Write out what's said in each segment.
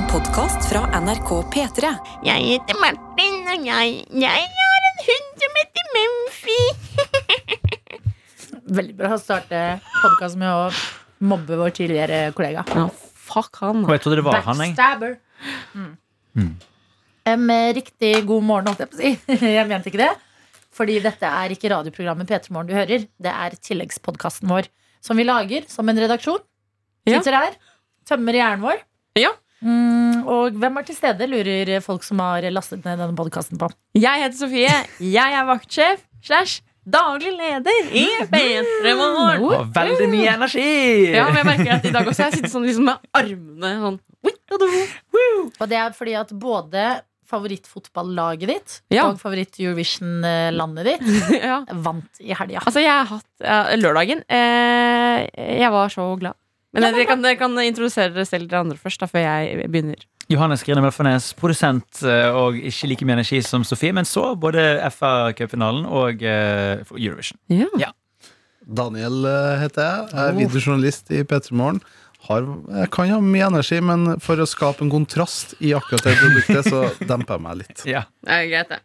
En podkast fra NRK P3. Jeg heter Martin, og jeg, jeg har en hund som heter Mumphy. Veldig bra å starte podkast med å mobbe vår tidligere kollega. Ja, fuck han. Og jeg trodde det var han, jeg. Backstabber. Mm. Em, riktig god morgen, holdt jeg på å si. Jeg mente ikke det. Fordi dette er ikke radioprogrammet P3 Morgen du hører. Det er tilleggspodkasten vår som vi lager som en redaksjon. Ja. Sitter her, tømmer hjernen vår. Ja. Mm, og hvem er til stede, lurer folk som har lastet ned denne podkasten på. Jeg heter Sofie. Jeg er vaktsjef slash daglig leder i P3 Morgen. Og veldig mye energi! Ja, men jeg merker at i dag også jeg sitter sånn liksom med armene sånn. Og det er fordi at både favorittfotballaget ditt Ja. og favoritt-Eurovision-landet ditt ja. vant i helga. Altså, jeg har hatt ja, lørdagen. Eh, jeg var så glad. Men Ja, dere, kan, dere kan introdusere dere selv dere andre først, da, før jeg begynner. Johannes Grine Mølfernes, produsent eh, og ikke like mye energi som Sofie, men så både FA-cupfinalen og eh, Eurovision. Ja. Daniel eh, heter jeg. Jeg er videojournalist i P3 Morgen. Har, jeg kan ha mye energi, men for å skape en kontrast i akkurat det produktet, så demper jeg meg litt. Ja. Det er greit, det.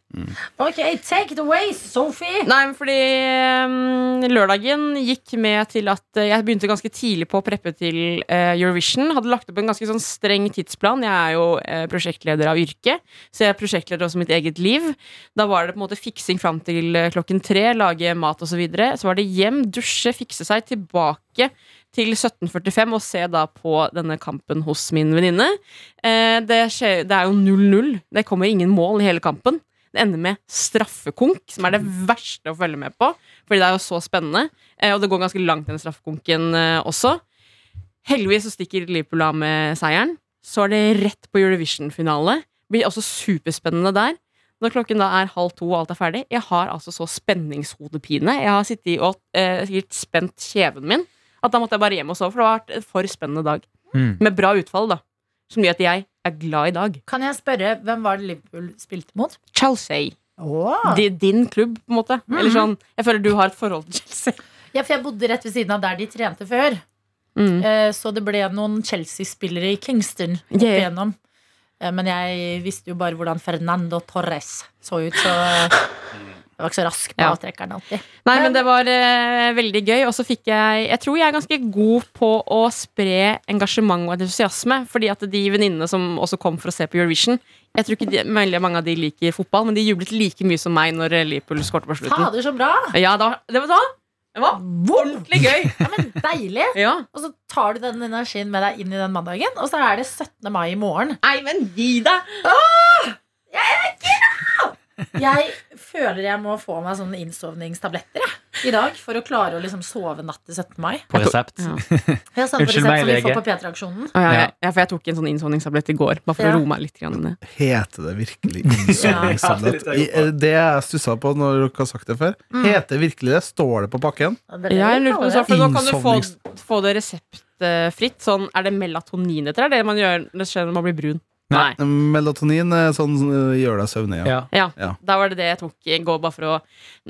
Ok, take it away, Sophie! Nei, men fordi um, lørdagen gikk med til at eh, jeg begynte ganske tidlig på å preppe til uh, Eurovision. Hadde lagt opp en ganske sånn streng tidsplan. Jeg er jo uh, prosjektleder av yrke, så jeg er prosjektleder også mitt eget liv. Da var det på en måte fiksing fram til klokken tre, lage mat osv. Så, videre. så var det hjem, dusje, fikse seg, tilbake til 17.45 og se da på denne kampen hos min venninne. Eh, det, det er jo 0-0. Det kommer ingen mål i hele kampen. Det ender med straffekonk, som er det verste å følge med på. Fordi det er jo så spennende. Eh, og det går ganske langt, den straffekonken eh, også. Heldigvis så stikker Liverpool av med seieren. Så er det rett på Eurovision-finale. Blir også superspennende der. Når klokken da er halv to og alt er ferdig. Jeg har altså så spenningshodepine. Jeg har sittet og eh, sikkert spent kjeven min. At da måtte jeg bare hjem og sove, for det har vært en for spennende dag. Mm. Med bra utfall, da. Som gjør at jeg er glad i dag. Kan jeg spørre, hvem var det Liverpool spilte mot? Chelsea. Åh. Di- Din klubb, på en måte. Eller sånn, jeg føler du har et forhold til Chelsea. Ja, for jeg bodde rett ved siden av der de trente før. Mm. Eh, Så det ble noen Chelsea-spillere i Kingston opp Yeah. igjennom. Eh, Men jeg visste jo bare hvordan Fernando Torres så ut, så jeg var ikke så rask på Ja. avtrekkeren alltid. Nei, Men- det var uh, veldig gøy. Og så fikk jeg Jeg tror jeg er ganske god på å spre engasjement og entusiasme. Fordi at de venninnene som også kom for å se på Eurovision Jeg tror ikke de, mange av de liker fotball, men de jublet like mye som meg når Liverpool skåret på slutten. Fader, så bra! Ja, det var, da det var ordentlig gøy. Ja, men Deilig! Ja. Og så tar du den energien med deg inn i den mandagen, og så er det 17. mai i morgen. Nei, men gi deg! Jeg føler jeg må få meg sånne innsovningstabletter jeg, i dag for å klare å liksom sove natt til 17. mai. På resept. Ja. Jeg har Unnskyld meg, som vi lege. får på P3-aksjonen. Å, ja, ja. Ja. ja, for jeg tok en sånn innsovningstablett i går, bare for Ja. å roe meg litt. Grann. Heter det virkelig innsovningstablett? Ja. Det jeg stussa på når dere har sagt det før, heter virkelig det? Står det på pakken? Det det Ja, jeg lurer på det. for Nå kan du få, få det reseptfritt. Sånn, er det melatonin etter? Er det man gjør det skjer når man blir brun? Nei. Melatonin er sånn uh, gjør deg søvnig. Ja. Ja. Ja, Ja. Da var det det jeg tok i går, bare for å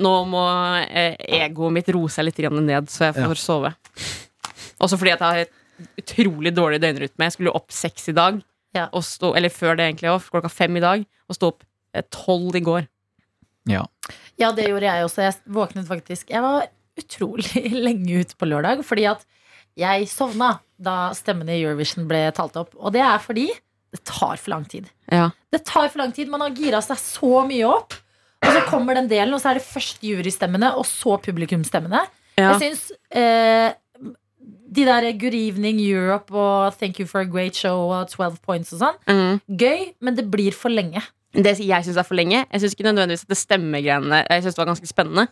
Nå må eh, egoet mitt roe seg litt ned, så jeg får sove. Også fordi at jeg har et utrolig dårlig døgnrytme. Jeg skulle opp seks i dag, Ja. og stå, eller før det egentlig, òg, klokka fem i dag, og stå opp eh, tolv i går. Ja. Ja, det gjorde jeg også. Jeg våknet faktisk Jeg var utrolig lenge ute på lørdag fordi at jeg sovna da stemmene i Eurovision ble talt opp. Og det er fordi det tar for lang tid. Ja. Det tar for lang tid. Man har gira seg så mye opp. Og så kommer den delen, og så er det først jurystemmene, og så publikumsstemmene. Ja. Jeg syns eh, de der Good Evening Europe og Thank you for a great show og 12 points og sånn, Mm. gøy, men det blir for lenge. Det jeg syns er for lenge Jeg syns ikke nødvendigvis at det stemmegreiene Jeg synes det var ganske spennende.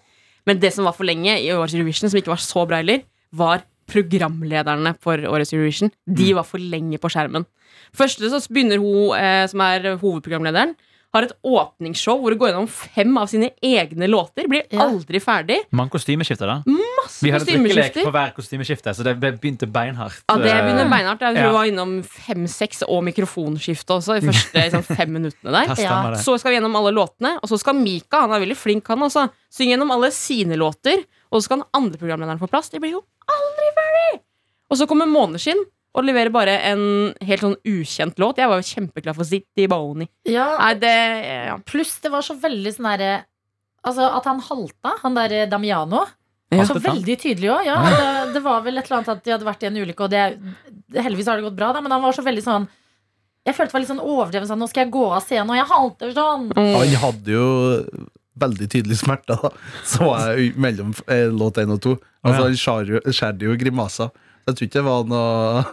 Men det som var for lenge i årets Eurovision, som ikke var så bra heller, var programlederne for årets Eurovision. De var for lenge på skjermen. Første så begynner hun eh, som er hovedprogramlederen, har et åpningsshow hvor hun går gjennom fem av sine egne låter. Blir Ja. aldri ferdig. Mange kostymeskifter, da. Masse Vi hadde drikkelek på hver kostymeskifte, så det begynte beinhardt. Ja, det begynner Eh, beinhardt. Jeg tror Ja. hun var innom fem-seks og mikrofonskifte også i første sånn, fem minuttene der. Ja. Så skal vi gjennom alle låtene, og så skal Mika, han er veldig flink, han også, synge gjennom alle sine låter. Og så skal den andre programlederen få plass. Det blir jo aldri ferdig! Og så kommer Måneskinn, og leverer bare en helt sånn ukjent låt. Jeg var jo kjempeklar for City Boney. Ja, Nei, det ja. Pluss det var så veldig sånn derre Altså at han halta, han der Damiano. Ja. Så veldig tydelig òg. Ja, det, det var vel et eller annet at de hadde vært i en ulykke, og det, det, heldigvis har det gått bra, da, men han var så veldig sånn Jeg følte det var litt sånn overdreven sånn Nå skal jeg gå av scenen, og jeg halter sånn. Mm. Han hadde jo veldig tydelig smerte da. Så jeg mellom eh, låt 1 og 2. Altså. Han skjærte jo grimaser. Jeg tror ikke det var noe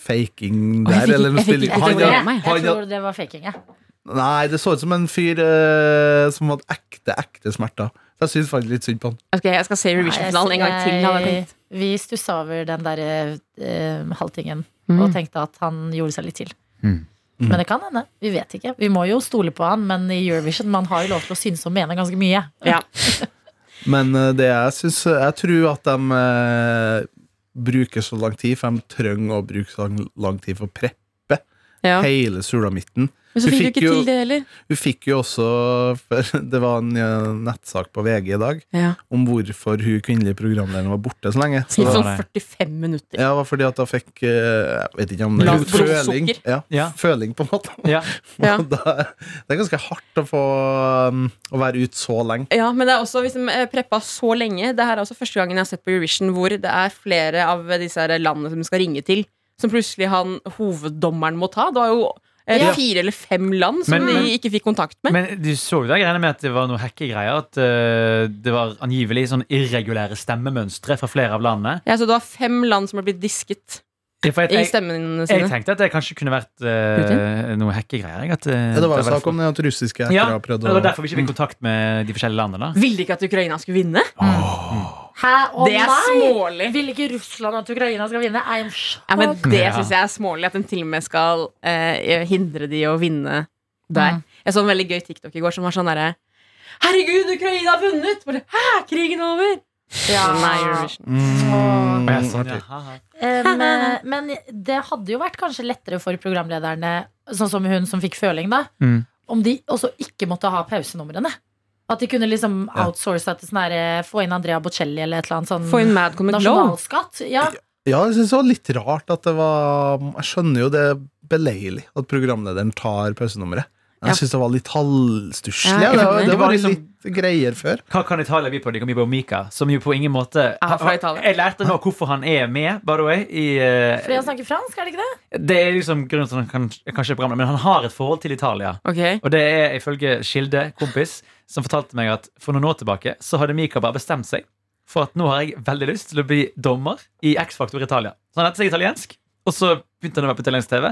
faking jeg der. eller noe jeg det han tror det var faking, jeg. Nei, det så ut som en fyr eh, som hadde ekte, ekte smerter. Så jeg syns faktisk litt synd på han. Ok, jeg skal se Eurovision-finalen en gang til. jeg. Vi stussa over den der eh, halvtingen Mm. og tenkte at han gjorde seg litt til. Mm. Men det kan hende. Vi vet ikke. Vi må jo stole på han, men i Eurovision man har jo lov til å synes og mene ganske mye. Ja. Men eh, det jeg syns Jeg tror at de eh, bruker så lang tid, for de trenger å bruke så lang, tid for å preppe Ja. hele sulamitten. Men så fikk du ikke jo- til det heller. Hun fikk jo også Det var en eh, nettsak på VG i dag Ja. om hvorfor hun kvinnelige programlederen var borte så lenge. I sånn 45 minutter. ja, det var fordi at hun fikk eh, Jeg vet ikke om det Lavt føling. Ja, Ja. føling, på en måte. Ja. Ja. Da, det er ganske hardt å få um, Å være ute så lenge. Ja, men det er også hvis de eh, preppa så lenge Det her er også første gangen jeg har sett på Eurovision hvor det er flere av disse landene som skal ringe til, som plutselig han hoveddommeren må ta. Det var jo eh, Ja. fire eller fem land som Men- men- de ikke fikk kontakt med. Men du så jo det greiene med at det var noe hackegreier. At uh, det var angivelig sånn irregulære stemmemønstre fra flere av landene. ja, så det var fem land som ble blitt disket Ja, jeg, i stemmene sine. jeg tenkte at det kanskje kunne vært uh, noe hackegreier. At, eh, Ja, det var jo snakk sak om det at russiske ja, hackere prøvde det var derfor vi ikke fikk kontakt med de forskjellige landene. Ville de ikke at Ukraina skulle vinne. Hæ? Å det er nei! smålig. Vil ikke Russland at Ukraina skal vinne? I'm Ja, men. Det Ja. syns jeg er smålig, at de til og med skal eh, hindre de å vinne der. Mm. Jeg så en veldig gøy TikTok i går som var sånn derre Herregud, Ukraina har vunnet! Bare, Hæ, krigen er over! Ja. Nei, Eurovision. Mm, Mm. eh, men det hadde jo vært kanskje lettere for programlederne, sånn som hun som fikk føling, da, Mm. om de også ikke måtte ha pausenumrene. At de kunne liksom Ja. outsource til sånn her, få inn Andrea Bocelli eller et eller annet sånn Få inn Madcom med nasjonalskatt. Ja. Ja, jeg synes det var litt rart at det var Jeg skjønner jo det er beleilig at programlederen tar pausenummeret. Jeg syns det var litt halvstusslig. Ja, det, var- det var liksom, litt greier før. Hva kan Italia by på? De kan by på Mika, som jo på ingen måte Jeg lærte nå hvorfor han er med, by the way. I, eh, Fordi han snakker fransk, er det ikke det? det er liksom grunnen til at han kan, kanskje er men han har et forhold til Italia. Okay. Og det er ifølge Kilde, kompis, som fortalte meg at for noen år tilbake så hadde Mika bare bestemt seg for at nå har jeg veldig lyst til å bli dommer i X-Faktor Italia. Så han lærte seg italiensk, og så begynte han å være på italiensk TV.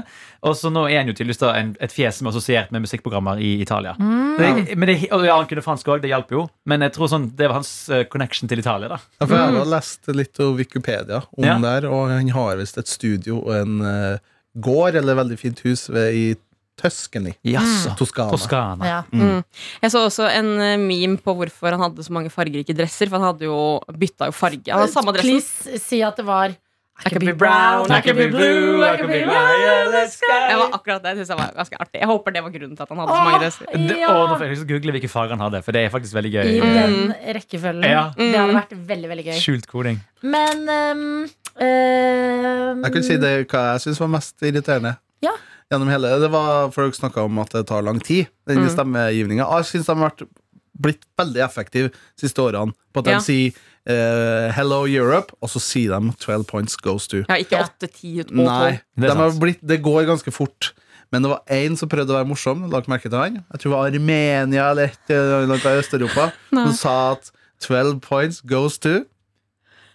Og så nå er han jo tydeligvis da et fjes som er assosiert med musikkprogrammer i Italia. Det, men det, og ja, Han kunne fransk òg, det hjalp jo, men jeg tror sånn, det var hans eh, connection til Italia. da Ja, for jeg har lest litt av Wikipedia om Ja. det og han har visst et studio og en uh, gård, eller veldig fint hus, ved, i Tuscany. Jaså. Toskana. Toskana. Ja. Mm. Jeg så også en eh, meme på hvorfor han hadde så mange fargerike dresser. For han hadde jo bytta jo farge. Han hadde samme dressen. Please si at det var I could be brown, I could be blue, I could be violet sky. Det var akkurat det. Jeg synes det var ganske artig Jeg håper det var grunnen til at han hadde så mange dresser. Ja. og nå får jeg google hvilke farger han hadde, for det er faktisk veldig gøy. I den rekkefølgen. Ja. Det hadde vært veldig, veldig gøy. Skjult koding. Men um, um, Jeg kunne si det hva jeg syns var mest irriterende. Ja. Gjennom hele Det var Folk snakka om at det tar lang tid, den Mm. stemmegivninga. Jeg syns de har vært, blitt veldig effektive de siste årene. På at de Ja. sier eh, 'Hello Europe', og så sier de 12 points goes to. Ja, ikke åtte, ti og Nei. Det er de har sant. blitt, det går ganske fort. Men det var én som prøvde å være morsom. Lagt merke til han Jeg tror det var Armenia eller et eller annet i Øst-Europa. Nei. Som sa at 12 points goes to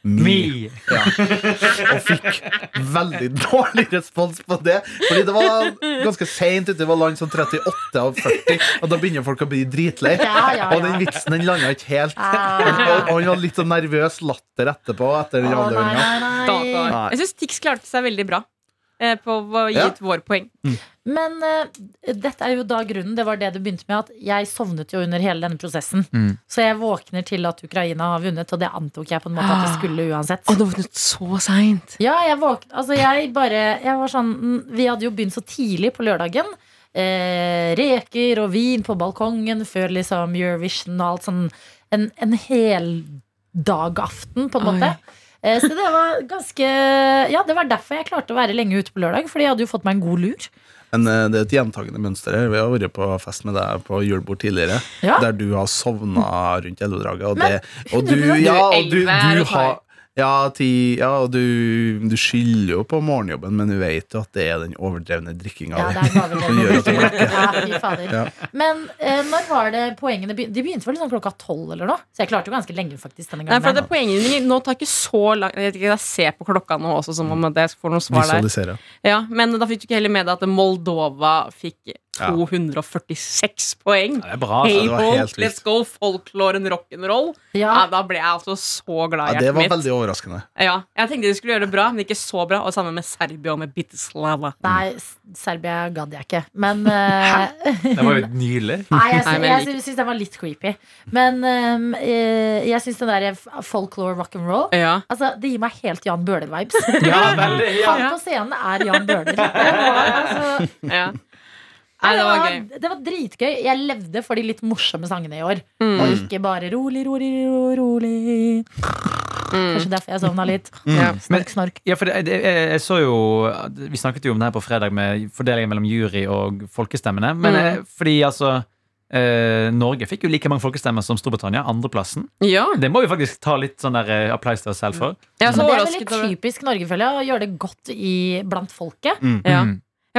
me. Ja. Og fikk veldig dårlig respons på det. Fordi det var ganske seint ute. Det var land som 38 av 40, og da begynner folk å bli dritlei. Ja, ja, Og den vitsen den landa ikke helt. Ah. Og han var litt sånn nervøs latter etterpå. Etter den Å, nei, nei, nei. Jeg syns Tix klarte seg veldig bra på å gi Ja. ut våre poeng. Men uh, dette er jo da grunnen. Det var det du begynte med. At jeg sovnet jo under hele denne prosessen. Mm. Så jeg våkner til at Ukraina har vunnet, og det antok jeg på en måte at det skulle uansett. Å, det var så seint. Ja, jeg våknet Altså, jeg bare Jeg var sånn mm, Vi hadde jo begynt så tidlig på lørdagen. Eh, reker og vin på balkongen før liksom Eurovision og alt sånn. En, en hel dagaften, på en måte. Eh, Så det var ganske Ja, det var derfor jeg klarte å være lenge ute på lørdag, Fordi jeg hadde jo fått meg en god lur. Men eh, det er et gjentagende mønster her. Vi har vært på fest med deg på julebord tidligere, Ja. der du har sovna rundt elvedraget. Og, det, og du, ja, og du, du har ja, ti, ja, og du, du skylder jo på morgenjobben, men du vet jo at det er den overdrevne drikkinga Ja, det er som gjør at du blekker. Ja, fy fader. Ja. Men eh, når var det poengene begynte? De begynte vel sånn klokka tolv eller noe? Så jeg klarte jo ganske lenge, faktisk. denne gangen Nei, for det Poenget mitt nå tar ikke så lang Jeg, vet ikke, jeg ser på klokka nå også, som om jeg får noe svar der. Ja, men da fikk du ikke heller med deg at Moldova fikk. 246 poeng. Ja, det er bra. Hey det var helt let's go, folklore and rock'n'roll. Ja. Ja, da ble jeg altså så glad i hjertet Ja, det var mitt. veldig overraskende. Ja, jeg tenkte de skulle gjøre det bra, men ikke så bra. Og sammen med Serbia og med Bitislava. Nei, Serbia gadd jeg ikke. Men uh, Det var jo nydelig. Nei, jeg, sy jeg syns den var litt creepy. Men eh, jeg syns den der folklore rock'n'roll Ja. Altså, Det gir meg helt Jan Bøhler-vibes. Ja, veldig. Ja. Han på scenen er Jan Bøhler. Altså, ja. Nei, det var gøy. det var dritgøy. Jeg levde for de litt morsomme sangene i år. Mm. Og ikke bare rolig, rolig, rolig. rolig. Kanskje derfor jeg sovna litt. Ja. Snork, snork. Ja, for det, jeg, jeg, jeg så jo Vi snakket jo om det her på fredag med fordelingen mellom jury og folkestemmene. Men Mm. eh, fordi altså eh, Norge fikk jo like mange folkestemmer som Storbritannia. Andreplassen. Ja. Det må vi faktisk ta litt sånn der eh, applaus til oss selv for. Er så det er veldig typisk Norge, føler jeg, å gjøre det godt i, blant folket. ja. Mm. Ja,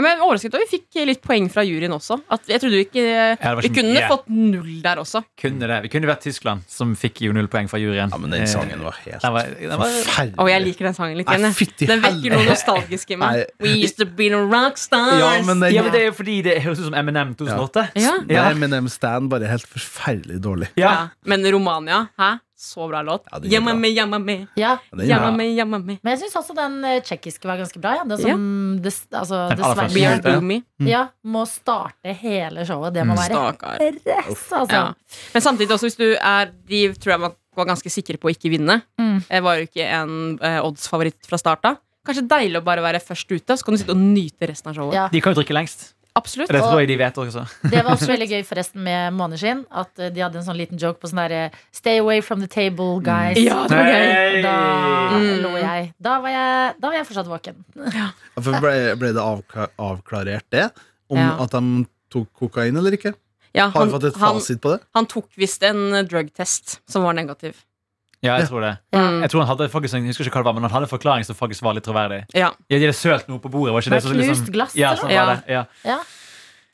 men er overrasket over vi fikk litt poeng fra juryen også. At jeg trodde vi ikke ja, Vi kunne yeah. fått null der også. Kunne det. Vi kunne vært Tyskland, som fikk jo null poeng fra juryen. Ja, men den Eh, sangen var helt den var, den var, forferdelig. Og jeg liker den sangen litt igjen. Den vekker noe nostalgisk i meg. We used to be the rockstars. Ja, men den- ja, men det er jo fordi det høres ut som Eminem 2008. Ja. Ja. Nei, Eminem Stand bare helt forferdelig dårlig. Ja. Ja. Men Romania, hæ? Så bra låt. Ja, Jamma me, jamma me. Ja, Ja, Jamma me, jamma me. Men jeg syns også den eh, tsjekkiske var ganske bra. Ja. Det som des, altså, dessverre. We are dessverre ja, må starte hele showet. Det må Mm. være press, altså. Ja. Men samtidig også, hvis du er De tror jeg var, var ganske sikre på å ikke vinne. Mm. Jeg var jo ikke en eh, odds-favoritt fra start av. Kanskje deilig å bare være først ute, så kan du sitte og nyte resten av showet. Ja. De kan jo drikke lengst. Absolutt. Det tror jeg de vet også. Det var også veldig gøy forresten med Måneskinn. At eh, de hadde en sånn liten joke på sånn derre Stay away from the table, guys. Ja, det var gøy. Da Mm. lo jeg. Da var jeg, da var jeg fortsatt våken. Ja, For ble, ble det avkla avklarert, det? Om Ja. at de tok kokain eller ikke? Ja, Har han, vi fått et han, fasit på det? han tok visst en drugtest som var negativ. Ja, jeg tror det. Mm. Jeg tror han hadde faktisk jeg husker ikke hva det var, men han hadde en forklaring som faktisk var litt troverdig. Ja. Ja, de hadde sølt noe på bordet. Var ikke det, så liksom- knust glass, Ja, sånn Ja. var det. Ja. Ja.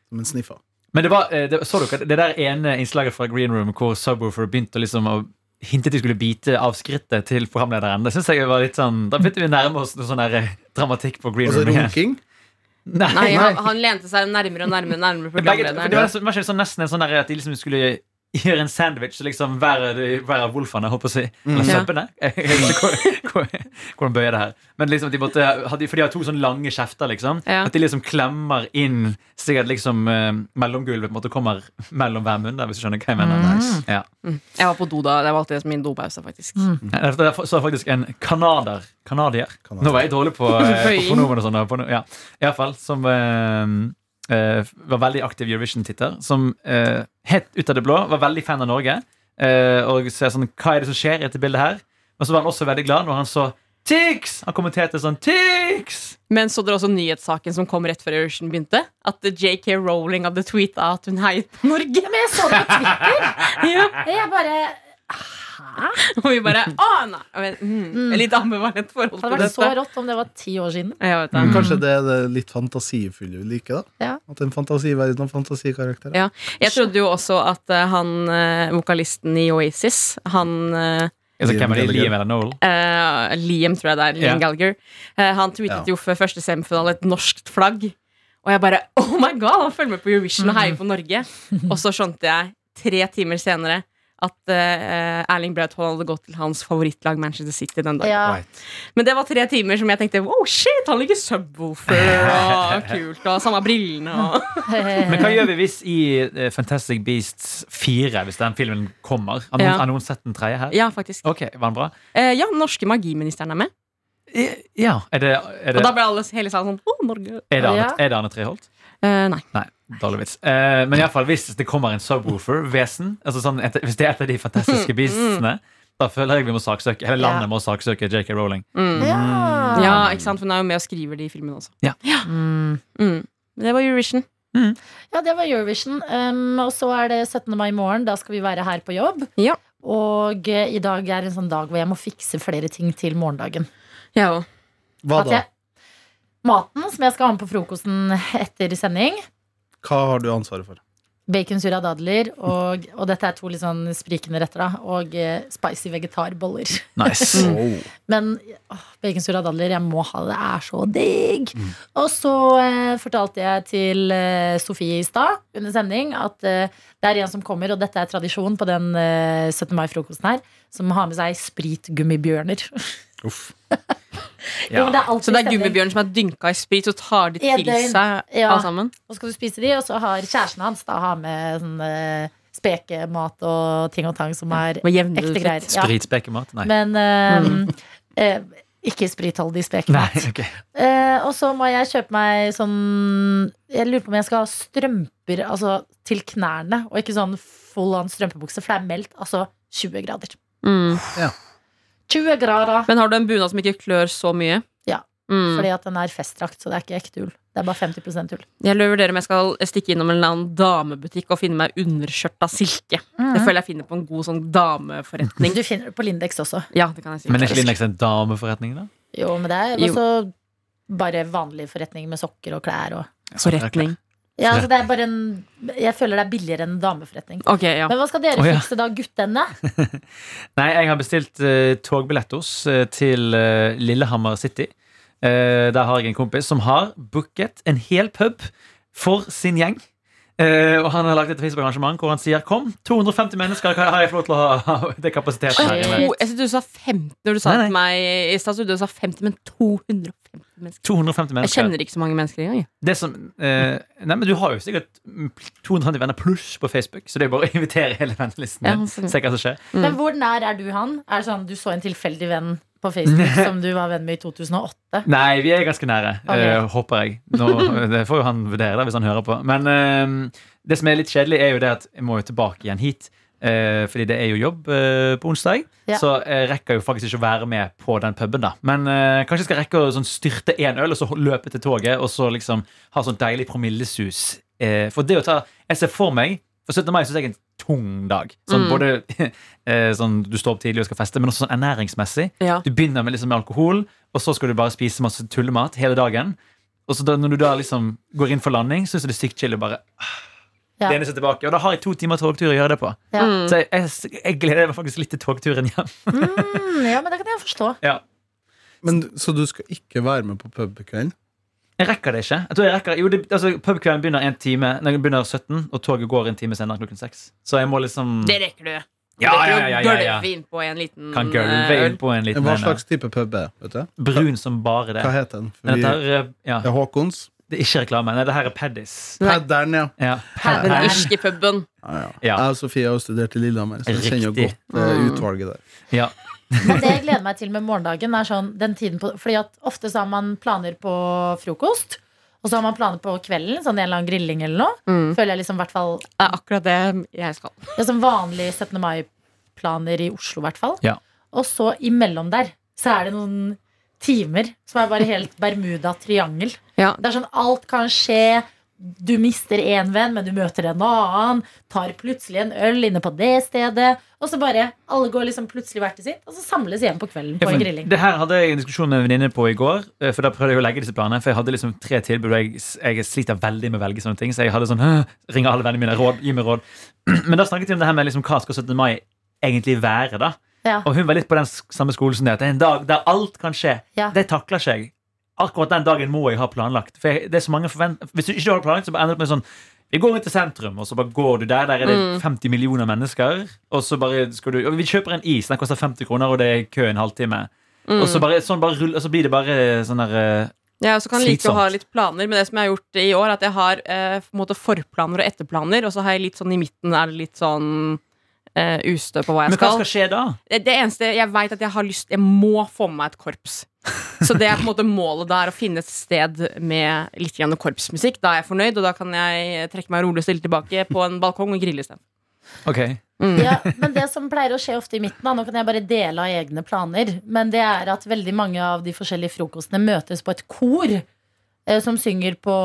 Som en sniffer. Men det var, eh, det, så dere det der ene innslaget fra Green Room hvor Subwoofer begynte liksom å hinte at de skulle bite av skrittet til programlederen? Det synes jeg var litt sånn Da begynte vi å nærme oss noe sånn der eh, dramatikk på Green Room. igjen. Nei, Nei, Nei. han, han lente seg nærmere og nærmere, nærmere programlederen. det var, det var det var, nesten en sånn der at de liksom skulle gjøre en sandwich så liksom hver, hver av wolfene, holdt på å si. Eller Ja. søppene. Jeg hvordan bøyer det her. Men liksom de måtte, For de har to sånne lange kjefter, liksom. Ja. At de liksom klemmer inn sikkert liksom eh, mellomgulvet på en måte kommer mellom hver munn. Hvis du skjønner hva jeg mener. Mm. Nice. Ja. Jeg var på do da. Det var alltid min dopause, faktisk. Jeg så faktisk en kanader Kanadier. Kanadier. Nå var jeg dårlig på, eh, på pronomen og sånn. Ja. I hvert fall, som eh, var veldig aktiv Eurovision-titter. Som eh, helt ut av det blå var veldig fan av Norge. eh, og ser sånn, hva er det som skjer i dette bildet her? Men så var han også veldig glad når han så Tix! Han kommenterte sånn Tix! Men så dere også nyhetssaken som kom rett før Eurovision begynte? At JK Rowling hadde tweeta at hun heiet på Norge. Men jeg så det på Twitter. Ja. Jeg bare Hæ? Og vi bare Å, nei! Jeg vet, mm, Litt ambivalent forhold til dette. Det hadde vært så rått om det var ti år siden. Ja, vet det. Men kanskje det er det litt fantasifulle vi liker, da? Ja. At en fantasiverden og fantasikarakterer. Ja. Jeg trodde jo også at uh, han uh, vokalisten i Oasis, han uh, Altså, hvem er det? Liam eller Noel? Uh, Liam, tror jeg det er. Liam yeah. Gallagher. Uh, han tweetet Ja. jo før første semifinale et norskt flagg. Og jeg bare Oh my god! Han følger med på Eurovision og heier på Norge. Og så skjønte jeg tre timer senere at uh, Erling Braut Haaland hadde gått til hans favorittlag Manchester City den dagen. Ja. Right. Men det var tre timer som jeg tenkte wow, shit, han liker subwoofer og kult og samme brillene og Men hva gjør vi hvis i eh, Fantastic Beasts 4, hvis den filmen kommer? Har noen, Ja. noen sett den tredje her? Ja, faktisk. Ok, Var den bra? Uh, ja, norske magiministeren er med. I- Ja. Er det, er Og da ble alle hele salen sånn Å, Norge. er det, Arne, Ja. er det Arne Treholt? Eh, nei. Nei, dårlig vits. Uh, men i alle fall, hvis det kommer en subwoofer-vesen, altså sånn, et, hvis det er et av de fantastiske beastsene, Da føler jeg vi må saksøke Hele landet Ja. må saksøke JK Rowling. Mm. Ja. Ja, ikke sant? For hun er jo med og skriver de filmene også. Mm. Mm. Det var Eurovision. Ja, det var Eurovision. Um, og så er det 17. mai i morgen. Da skal vi være her på jobb. Ja. Og uh, i dag er en sånn dag hvor jeg må fikse flere ting til morgendagen. Ja. Hva da? jeg, maten som jeg skal ha med på frokosten etter sending. Hva har du ansvaret for? Bacon surra dadler, og, og dette er to litt sånn sprikende retter, da. Og eh, spicy vegetarboller. Nice. Oh. Men åh, bacon surra dadler, jeg må ha det. Det er så digg. Mm. Og så eh, fortalte jeg til eh, Sofie i stad under sending at eh, det er en som kommer, og dette er tradisjon på den eh, 17. mai-frokosten her, som har med seg spritgummibjørner. Uff. Jo, det er Så det er gummibjørn som er dynka i sprit, så tar de til seg Ja. alle sammen? Og så skal du spise de, og så har kjæresten hans da har med sånn uh, spekemat og ting og tang som er ja. ekte greier. Ja. Spritspekemat? Nei. Men uh, mm. uh, ikke spritholdig Nei, spekemat. ok. Eh, og så må jeg kjøpe meg sånn Jeg lurer på om jeg skal ha strømper altså, til knærne, og ikke sånn full on strømpebukse, for det er meldt altså 20 grader. Mm. 20 grader! Men har du en bunad som ikke klør så mye? Ja. Mm. Fordi at den er festdrakt, så det er ikke ekte ull. Det er bare 50% ull. Jeg vurderer vurdere om jeg skal stikke innom en eller annen damebutikk og finne meg underskjørt av silke. Det føler jeg finner på en god sånn dameforretning. Du finner det på Lindex også. Ja, det kan jeg si. Men er ikke Lindex en dameforretning, da? Jo, men det er Jo. også bare vanlig forretning med sokker og klær og Forretning. Ja, altså det er bare en Jeg føler det er billigere enn en dameforretning. Okay, ja. Men hva skal dere oh, ja. fikse da, guttene? Nei, jeg har bestilt uh, togbilletter uh, til uh, Lillehammer City. Uh, der har jeg en kompis som har booket en hel pub for sin gjeng. Eh, og han har lagt et Facebook-arrangement hvor han sier Kom, 250 mennesker kan- har jeg fått lov til å ha, det kapasiteten her inne. To, jeg synes du sa 50 når du sa Nei, til meg i stad. Du sa 50, men 250 mennesker. 250 mennesker. Jeg kjenner ikke så mange mennesker engang. Det som, uh, nei, men Du har jo sikkert mm, 250 venner pluss på Facebook, så det er bare å invitere hele vennelisten Ja, din. sånn. Se hva som skjer. Men hvor nær er du han? Er det sånn du så en tilfeldig venn på Facebook som du var venn med i 2008? Nei, vi er ganske nære, okay. uh, håper jeg. Nå, det får jo han vurdere da, hvis han hører på. Men uh, det som er litt kjedelig, er jo det at jeg må jo tilbake igjen hit. Uh, fordi det er jo jobb på onsdag, Ja. så jeg rekker jo faktisk ikke å være med på den puben. da Men kanskje jeg skal rekke å sånn, styrte én øl, og så løpe til toget, og så liksom ha sånn deilig promillesus. For det å ta Jeg ser for meg For 17. mai syns jeg er en tung dag. Sånn, Mm. Både eh, sånn, du står opp tidlig og skal feste, men også sånn ernæringsmessig. Ja. Du begynner med, liksom, med alkohol, og så skal du bare spise masse tullemat hele dagen. Og så da, når du da liksom går inn for landing, syns jeg det er sykt chill å bare Ja. lene seg tilbake. Og da har jeg to timer togtur å gjøre det på. Ja. Mm. Så jeg, jeg, jeg gleder meg faktisk litt til togturen hjem. Mm, ja, men det kan jeg forstå. Ja. Men, så du skal ikke være med på pubkvelden? Jeg rekker det ikke. Jeg tror jeg rekker, jo, det, altså, Pubkvelden begynner en time Nei, den begynner 17, og toget går en time senere klokken 6. Så jeg må liksom Det rekker du. Ja, ja, ja, ja, ja, ja. gølve inn på en liten Kan gølve eh, inn på en liten Hva slags type pub er? Vet du? Brun som bare det. Hva heter den? Vi, eh, ja, det er Håkons. det er ikke reklame. Nei, det her er Paddis. Padderen, ja. Ja. Her- Den irske puben. ja, ja. Ja. Jeg og Sofie har studert i Lillehammer, så jeg kjenner jo godt Mm. utvalget der. ja. Men det jeg gleder meg til med morgendagen, er sånn den tiden på Fordi at ofte så har man planer på frokost, og så har man planer på kvelden, sånn en eller annen grilling eller noe. Mm. Føler jeg liksom hvert fall Det er akkurat det jeg skal. Det er som vanlige 17. mai-planer i Oslo, i hvert fall. Ja. Og så imellom der så er det noen timer som er bare helt Bermuda-triangel. Ja. Det er sånn alt kan skje. Du mister én venn, men du møter en annen. Tar plutselig en øl inne på det stedet. Og så bare Alle går liksom plutselig hvert til sitt, og så samles igjen på kvelden på en grilling. Det her hadde jeg en diskusjon med en venninne på i går. eh, For da prøvde jeg å legge disse planene For jeg hadde liksom tre tilbud, og jeg, jeg sliter veldig med å velge sånne ting. Så jeg hadde sånn ringe alle vennene mine, råd, gi meg råd. Men da snakket vi om det her med liksom, hva skal 17. mai egentlig være, da. Ja. Og hun var litt på den samme skolen som det. At det er en dag der alt kan skje. Ja. Det takler ikke jeg. Akkurat den dagen må jeg ha planlagt. For jeg, det er så mange forvent Hvis du ikke har planlagt, så ender det opp med sånn vi går inn til sentrum, og så bare går du der. Der er det Mm. 50 millioner mennesker. Og så bare skal du Vi kjøper en is, den koster 50 kroner, og det er kø en halvtime. Og så bare, sånn bare rull, og så blir det bare sånn der eh, Ja, og så kan jeg like å ha litt planer, men det som jeg har gjort i år, at jeg har eh, på en måte forplaner og etterplaner, og så har jeg litt sånn i midten er det litt sånn eh, ustø på hva jeg Men hva skal. skal skje da? Det, det eneste jeg veit at jeg har lyst Jeg må få med meg et korps. Så det er på en måte målet da, er å finne et sted med litt grann korpsmusikk. Da er jeg fornøyd, og da kan jeg trekke meg rolig og stille tilbake på en balkong og grille isteden. Ok. Mm. Ja, men det som pleier å skje ofte i midten, da, nå kan jeg bare dele av egne planer, men det er at veldig mange av de forskjellige frokostene møtes på et kor eh, som synger på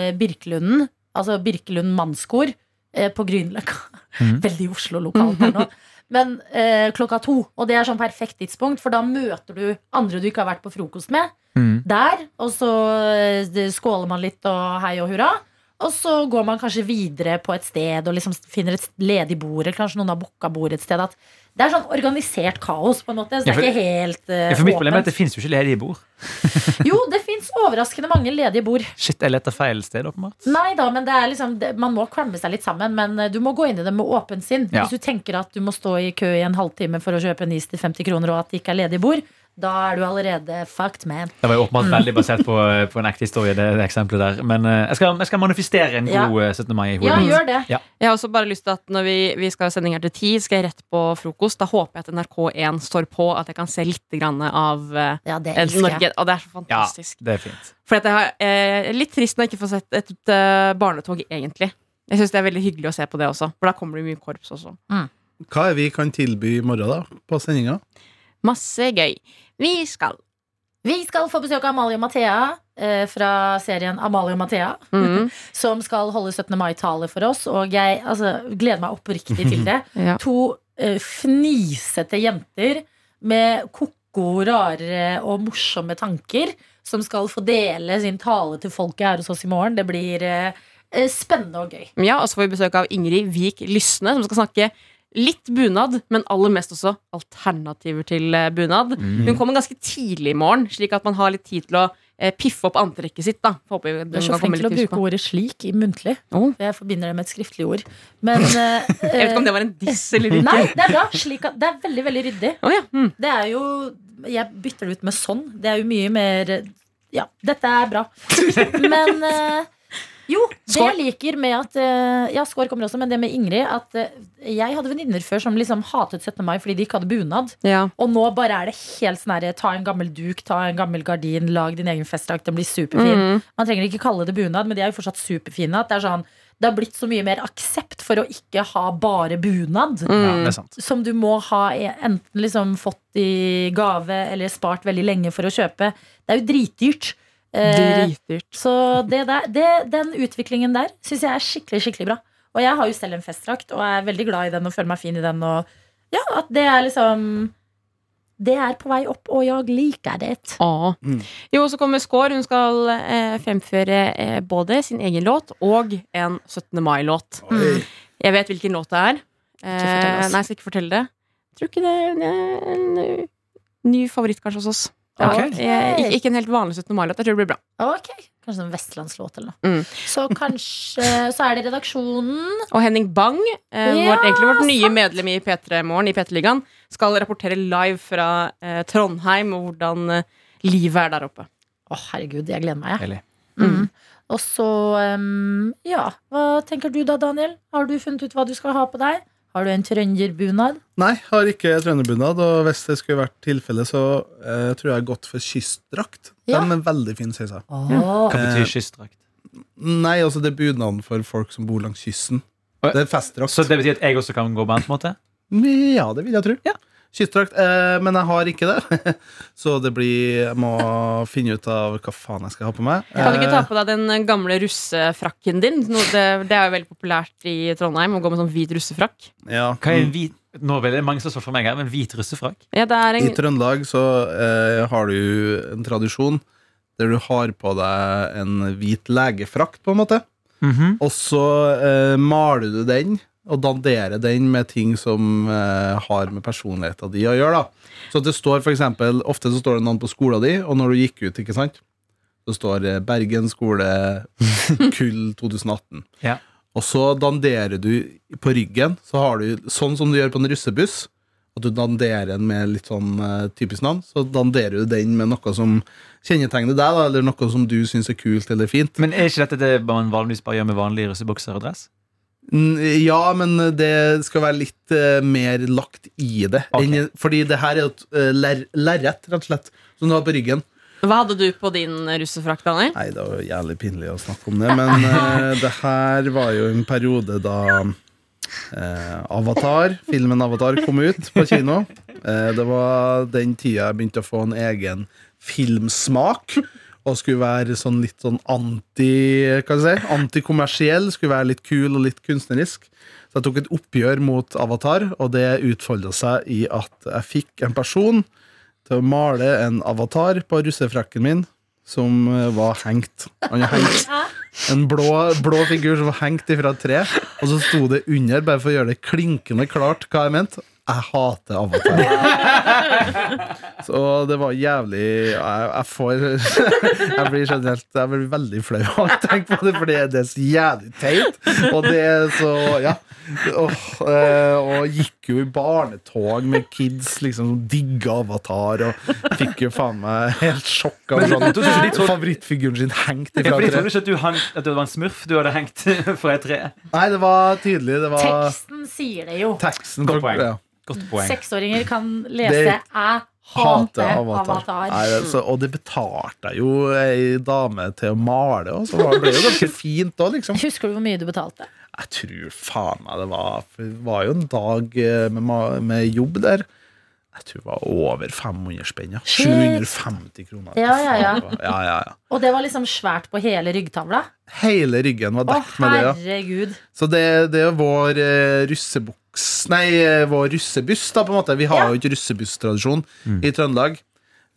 eh, Birkelunden, altså Birkelund mannskor, eh, på Grünerløkka. Mm. Veldig Oslo lokalt her nå. Men eh, klokka to, og det er sånn perfekt tidspunkt, for da møter du andre du ikke har vært på frokost med, Mm. der, og så eh, skåler man litt og hei og hurra. Og så går man kanskje videre på et sted og liksom finner et ledig bord. Eller kanskje noen har booka bord et sted. At det er sånn organisert kaos, på en måte. Så det er ikke helt uh, Ja, for mitt problem er at det fins jo ikke ledige bord. Jo, det fins overraskende mange ledige bord. Shit, jeg leter feil sted, åpenbart. Nei da, men det er liksom Man må kramme seg litt sammen, men eh, du må gå inn i det med åpen sinn. Ja. Hvis du tenker at du må stå i kø i en halvtime for å kjøpe en is til 50 kroner, og at det ikke er ledige bord, da er du allerede fucked, man. Det var jo åpenbart Mm. veldig basert på, på en ekte historie. det, det eksempelet der Men uh, jeg, skal, jeg skal manifestere en Ja. god eh, 17. mai. i hodet Ja, gjør det. Jeg har også bare lyst til at når vi, vi skal ha sending her til ti, skal jeg rett på frokost. Da håper jeg at NRK1 står på, at jeg kan se litt grann av uh, Ja, det eh. Norge. Og det er så fantastisk. Ja, det er fint. For at jeg har, uh, litt trist når jeg ikke får sett et, eh, barnetog, egentlig. Jeg syns det er veldig hyggelig å se på det også, for da kommer det mye korps også. Hva er vi kan tilby i morgen, da? På sendinga? Masse gøy. Vi skal Vi skal få besøk av Amalie og Mathea eh, fra serien Amalie og Mathea. mm, Som skal holde 17. mai-tale for oss. Og jeg altså, gleder meg oppriktig til det. ja. To eh, fnisete jenter med ko-ko, rare og morsomme tanker. Som skal få dele sin tale til folket her hos oss i morgen. Det blir eh, eh, spennende og gøy. ja, og så får vi besøk av Ingrid Vik Lysne, som skal snakke litt bunad, men aller mest også alternativer til eh, bunad. Mm. Hun kommer ganske tidlig i morgen, slik at man har litt tid til å eh, piffe opp antrekket sitt. da Håper Du er så flink til å bruke på. ordet 'slik' i muntlig. Oh. Jeg forbinder det med et skriftlig ord. Men eh, Jeg vet ikke om det var en diss eller ikke. Nei, det er bra. Slik at, det er veldig, veldig ryddig. Oh, ja. mm. Det er jo Jeg bytter det ut med sånn. Det er jo mye mer Ja, dette er bra. Men jo, det jeg liker med at eh, Ja, skår kommer også, men det med Ingrid At eh, jeg hadde venninner før som liksom hatet 17. mai fordi de ikke hadde bunad. ja. Og nå bare er det helt sånn herre Ta en gammel duk, ta en gammel gardin, lag din egen festdrakt. Den blir superfin. Mm. Man trenger ikke kalle det bunad, men de er jo fortsatt superfine. At det er sånn Det har blitt så mye mer aksept for å ikke ha bare bunad Ja, Mm. er som du må ha e- enten liksom fått i gave eller spart veldig lenge for å kjøpe. Det er jo dritdyrt. Eh, Dritdyrt. så det der, det, den utviklingen der syns jeg er skikkelig skikkelig bra. Og jeg har jo selv en festdrakt og er veldig glad i den og føler meg fin i den. Og ja, at det er liksom Det er på vei opp, og jeg liker det. Ah. Mm. Jo, så kommer Skår. Hun skal eh, fremføre eh, både sin egen låt og en 17. mai-låt. Mm. Jeg vet hvilken låt det er. Eh, nei, jeg skal ikke fortelle det. Jeg tror ikke det er en, en, ny favoritt kanskje hos oss. Er eh, ikke, ikke en helt vanlig 17. mai-låt. Jeg tror det blir bra. Ok, Kanskje en vestlandslåt eller noe. Mm. Så kanskje Så er det redaksjonen. Og Henning Bang, eh, Ja, vårt, egentlig vårt nye sant. medlem i P3 Morgen, i P3-ligaen, skal rapportere live fra eh, Trondheim og hvordan eh, livet er der oppe. Å, herregud, jeg gleder meg. jeg. Mm. Mm. Og så, um, ja Hva tenker du da, Daniel? Har du funnet ut hva du skal ha på deg? Har du en trønderbunad? Nei, har ikke trønderbunad. Og hvis det skulle vært tilfelle, så eh, tror jeg jeg har gått for kystdrakt. Ja. De er veldig fine, sier jeg. Oh. Hva betyr kystdrakt? Nei, altså det er bunaden for folk som bor langs kysten. Det er festdrakt. Så det betyr at jeg også kan gå band? på en måte? Ja, det vil jeg tro. Ja. Kystdrakt. Eh, men jeg har ikke det. så det blir Jeg må finne ut av hva faen jeg skal ha på meg. Kan du ikke ta Eh, på deg den gamle russefrakken din? Det, det er jo veldig populært i Trondheim å gå med sånn hvit russefrakk. ja. Hva er en hvit Nå er det mange som står for meg her, men hvit russefrakk? Ja, det er I en, Trøndelag så eh, har du en tradisjon der du har på deg en hvit legefrakt, på en måte. Mhm. Og så eh, maler du den og dandere den med ting som eh, har med personligheten din å gjøre. da. Så det står for eksempel, Ofte så står det navn på skolen din, og når du gikk ut, ikke sant, så står det Bergen skole kull 2018. Ja. Og så danderer du på ryggen, så har du sånn som du gjør på en russebuss. At du danderer den med litt sånn eh, typisk navn. Så danderer du den med noe som kjennetegner deg, da, eller noe som du syns er kult eller fint. Men er ikke dette det man vanligvis bare gjør med vanlige russebukser og dress? Ja, men det skal være litt uh, mer lagt i det. Okay. enn- fordi det her er et uh, lerret, rett og slett, som du har på ryggen. Hva hadde du på din russefrakt? Daniel? Nei, det var jævlig pinlig å snakke om det, men uh, det her var jo en periode da Avatar, filmen Avatar kom ut på kino. Det var den tida jeg begynte å få en egen filmsmak. Og skulle være sånn litt sånn anti hva si, antikommersiell. Skulle være litt kul og litt kunstnerisk. Så jeg tok et oppgjør mot Avatar, og det utfolda seg i at jeg fikk en person til å male en avatar på russefrakken min som eh, var hengt. Han er hengt. En blå, blå figur som var hengt ifra et tre. Og så sto det under, bare for å gjøre det klinkende klart hva jeg mente. Jeg hater Avatar. Så det var jævlig Jeg, jeg får Jeg blir generelt Jeg blir veldig flau av å tenke på det, for det er så jævlig teit. Og det er så Ja. Eh, og gikk jo i barnetog med kids liksom som digga Avatar, og fikk jo faen meg helt sjokk av Men sånn jeg favorittfiguren sin hengt ifra treet. et trodde ikke at, du hang, at det var en smurf du hadde hengt fra et tre. Nei, det var tydelig. Det var Teksten sier det jo. teksten. Godt poeng. Ja. Godt poeng. Seksåringer kan lese Det- hater Hater Avatar. Avatar'. Nei, altså, og det betalte jeg jo ei dame til å male, og så ble det ble jo ganske fint òg, liksom. Husker du hvor mye du betalte? Jeg tror faen meg det var For det var jo en dag eh, med, med jobb der. Jeg tror det var over 500 spenn. Ja. 750 kroner. Ja, ja, ja. ja, ja, ja. Og det var liksom svært på hele ryggtavla? Hele ryggen var dekt dekket med det. ja herregud. Så det, det er vår eh, russebuks Nei, eh, vår russebuss, da, på en måte. Vi har Ja. jo ikke russebusstradisjon mm. i Trøndelag.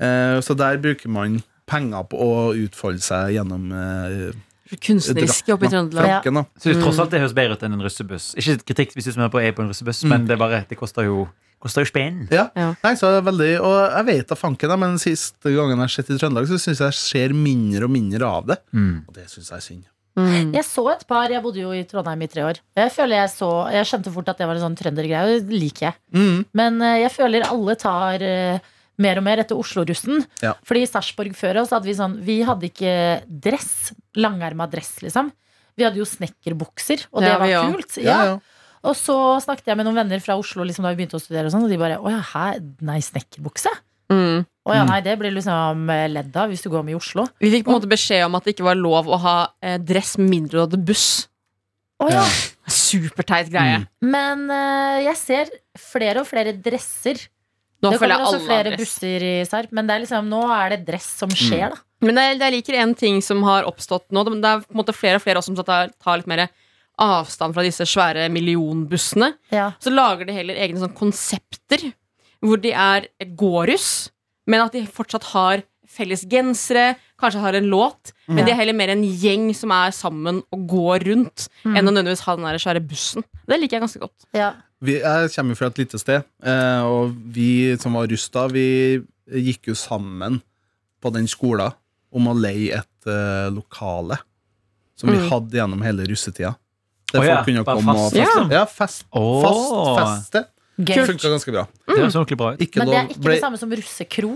Eh, så der bruker man penger på å utfolde seg gjennom eh, Kunstneriske oppe i. Trøndelag. Frakken, ja. Så tross alt det høres bedre ut enn en russebuss. Ikke kritikk hvis du som er på, er på en russebuss, men det bare, det koster jo, koster jo spenn. Ja. Ja. Nei, så veldig, og jeg vet da fanken, men siste gangen jeg har sett i Trøndelag, så syns jeg ser mindre og mindre av det. Mm. Og det syns jeg er synd. Mm. Jeg så et par, jeg bodde jo i Trondheim i tre år. Jeg føler jeg så, jeg skjønte fort at det var en sånn trøndergreie, og det liker jeg. Mm. Men eh, jeg føler alle tar eh, mer og mer etter Oslo-russen. Ja. Fordi i Sarpsborg før oss hadde vi sånn Vi hadde ikke dress. Langerma dress, liksom. Vi hadde jo snekkerbukser, og det Ja, var kult. Ja, Ja. ja. Og så snakket jeg med noen venner fra Oslo liksom, da vi begynte å studere, og, sånn, og de bare Å ja, hæ? Nei, snekkerbukse? Mm. Å ja, Mm. nei, det blir liksom eh, ledd av hvis du går med i Oslo. Vi fikk på en måte beskjed om at det ikke var lov å ha eh, dress med mindre du hadde buss. Oh, ja. Superteit greie. Mm. Men eh, jeg ser flere og flere dresser. Nå det kommer også flere dress. busser i Sarp, men det er liksom, nå er det dress som skjer, da. Men jeg, jeg liker en ting som har oppstått nå. Det er på en måte flere og flere også som tar, tar litt mer avstand fra disse svære millionbussene. Ja. Så lager de heller egne sånn konsepter hvor de er gåruss, men at de fortsatt har felles gensere, kanskje har en låt, men Ja. de er heller mer en gjeng som er sammen og går rundt, Mm. enn å nødvendigvis ha den der svære bussen. Det liker jeg ganske godt. Ja. Vi, jeg kommer fra et lite sted, eh, og vi som var russ da, vi gikk jo sammen på den skolen om å leie et uh, lokale som vi Mm. hadde gjennom hele russetida. Der ja, folk kunne komme komme og feste. Ja, Ja, fest, oh. fast feste. Gøy. Funka ganske bra. Det høres ordentlig bra ut. Ikke Men det er ikke ble- det samme som russekro.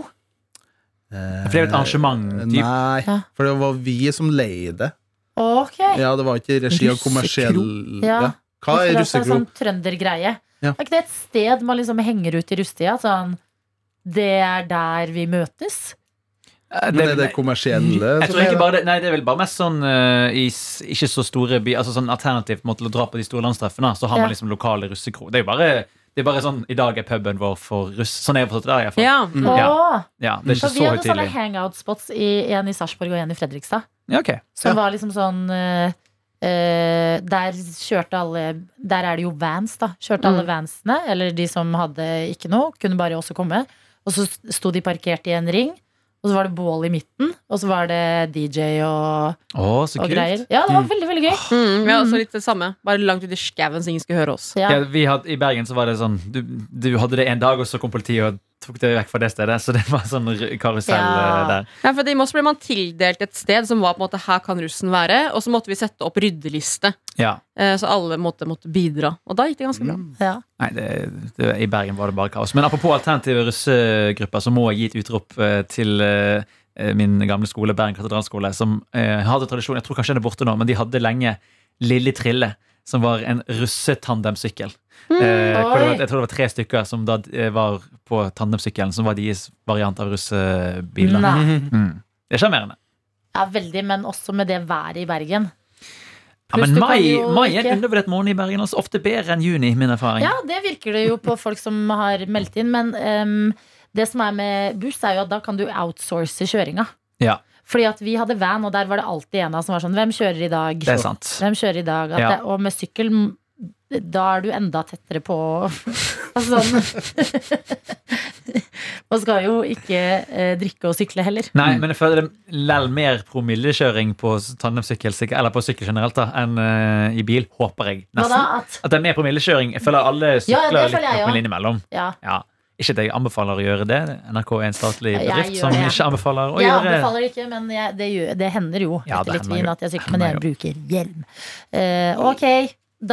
Eh, For det er jo et arrangement, typ. Nei, Ja. for det var vi som leide. Ok. Ja, det var ikke i regi av Russekro? kommersiell Ja. ja. Hva er russekro? det russekro? Sånn trøndergreie. Ja. Er ikke det et sted man liksom henger ut i rustida? Sånn, det er der vi møtes? Eh, Men er det kommersielle? Jeg som tror er ikke det? bare det, nei, det er vel bare mest sånn eh, i s- ikke så store by, altså sånn alternativ på en måte, til å dra på de store landstreffene. Så har man liksom lokale russekro. Det er jo bare, det er bare sånn I dag er puben vår for russ. Sånn er jeg forstått det. i hvert fall. Ja. Mm. Ja. Ja, det er så ikke vi så hadde sånne hangout-spots, i- en i Sarpsborg og en i Fredrikstad. Ja, okay. Som Ja. var liksom sånn eh, eh, Der kjørte alle Der er det jo vans, da. Kjørte alle Mm. vansene, eller de som hadde ikke noe, kunne bare også komme. Og så sto de parkert i en ring, og så var det bål i midten, og så var det DJ og, Å, så og kult. greier. Ja, det var veldig, veldig gøy. Mm, vi har også litt det samme. Bare langt ute i skauen så ingen skulle høre oss. Ja. Ja, vi hadde, I Bergen så var det sånn du, du hadde det en dag, og så kom politiet og tok det vekk fra det stedet. Så det var sånn karusell Ja. eh, der. Ja, for I Moss ble man tildelt et sted som var på en måte her kan russen være, og så måtte vi sette opp ryddeliste. Ja. Eh, Så alle måtte, måtte bidra. Og da gikk det ganske bra. Mm. Ja. Nei, det, det, I Bergen var det bare kaos. Men apropos alternative russegrupper, så må jeg gi et utrop eh, til min gamle skole, Bergen katedralskole, som hadde tradisjon Jeg tror kanskje den er borte nå, men de hadde lenge Lille Trille, som var en russetandemsykkel. Eh, hvor var, jeg tror det var tre stykker som da eh, var på tandemsykkelen, som var deres variant av russebiler. Mm. Det er sjarmerende. ja, veldig, men også med det været i Bergen. Ja, men mai, mai er en undervurdert måned i Bergen. Også ofte bedre enn juni, min erfaring. Ja, det virker det jo på folk som har meldt inn. Men um, det som er med buss, er jo at da kan du outsource kjøringa. Ja, Fordi at vi hadde van, og der var det alltid en av oss som var sånn Hvem kjører i dag? det er sant. Hvem kjører i dag? Ja. det, og med sykkel da er du enda tettere på Altså sånn Man skal jo ikke eh, drikke og sykle heller. Nei, men jeg føler det lell mer promillekjøring på tandemsykkel eller på sykkel generelt da, enn uh, i bil. Håper jeg. Hva? Nesten. At At det er mer promillekjøring. Jeg føler alle sykler ja, litt føler jeg med også. innimellom. Ja. Ja. Ikke at jeg anbefaler å gjøre det. NRK er en statlig bedrift som det. ikke anbefaler å Jeg gjøre anbefaler ikke, men jeg, det, gjør, det hender jo Ja, etter litt vin at jeg sykler, men jeg bruker hjelm. Uh, ok,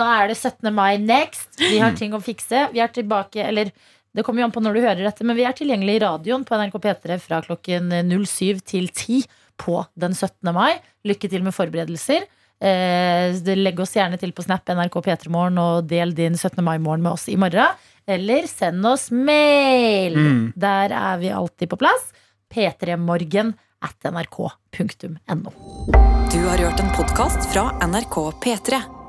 da er det 17. mai next. Vi har ting å fikse. Vi er tilbake, eller det kommer jo an på når du hører dette, men vi er tilgjengelig i radioen på NRK P3 fra klokken 07 til 10 på den 17. mai. Lykke til med forberedelser. Eh, legg oss gjerne til på Snap NRK P3morgen og del din 17. mai-morgen med oss i morgen. Eller send oss mail. Mm. Der er vi alltid på plass. p3morgen at nrk.no. Du har hørt en podkast fra NRK P3.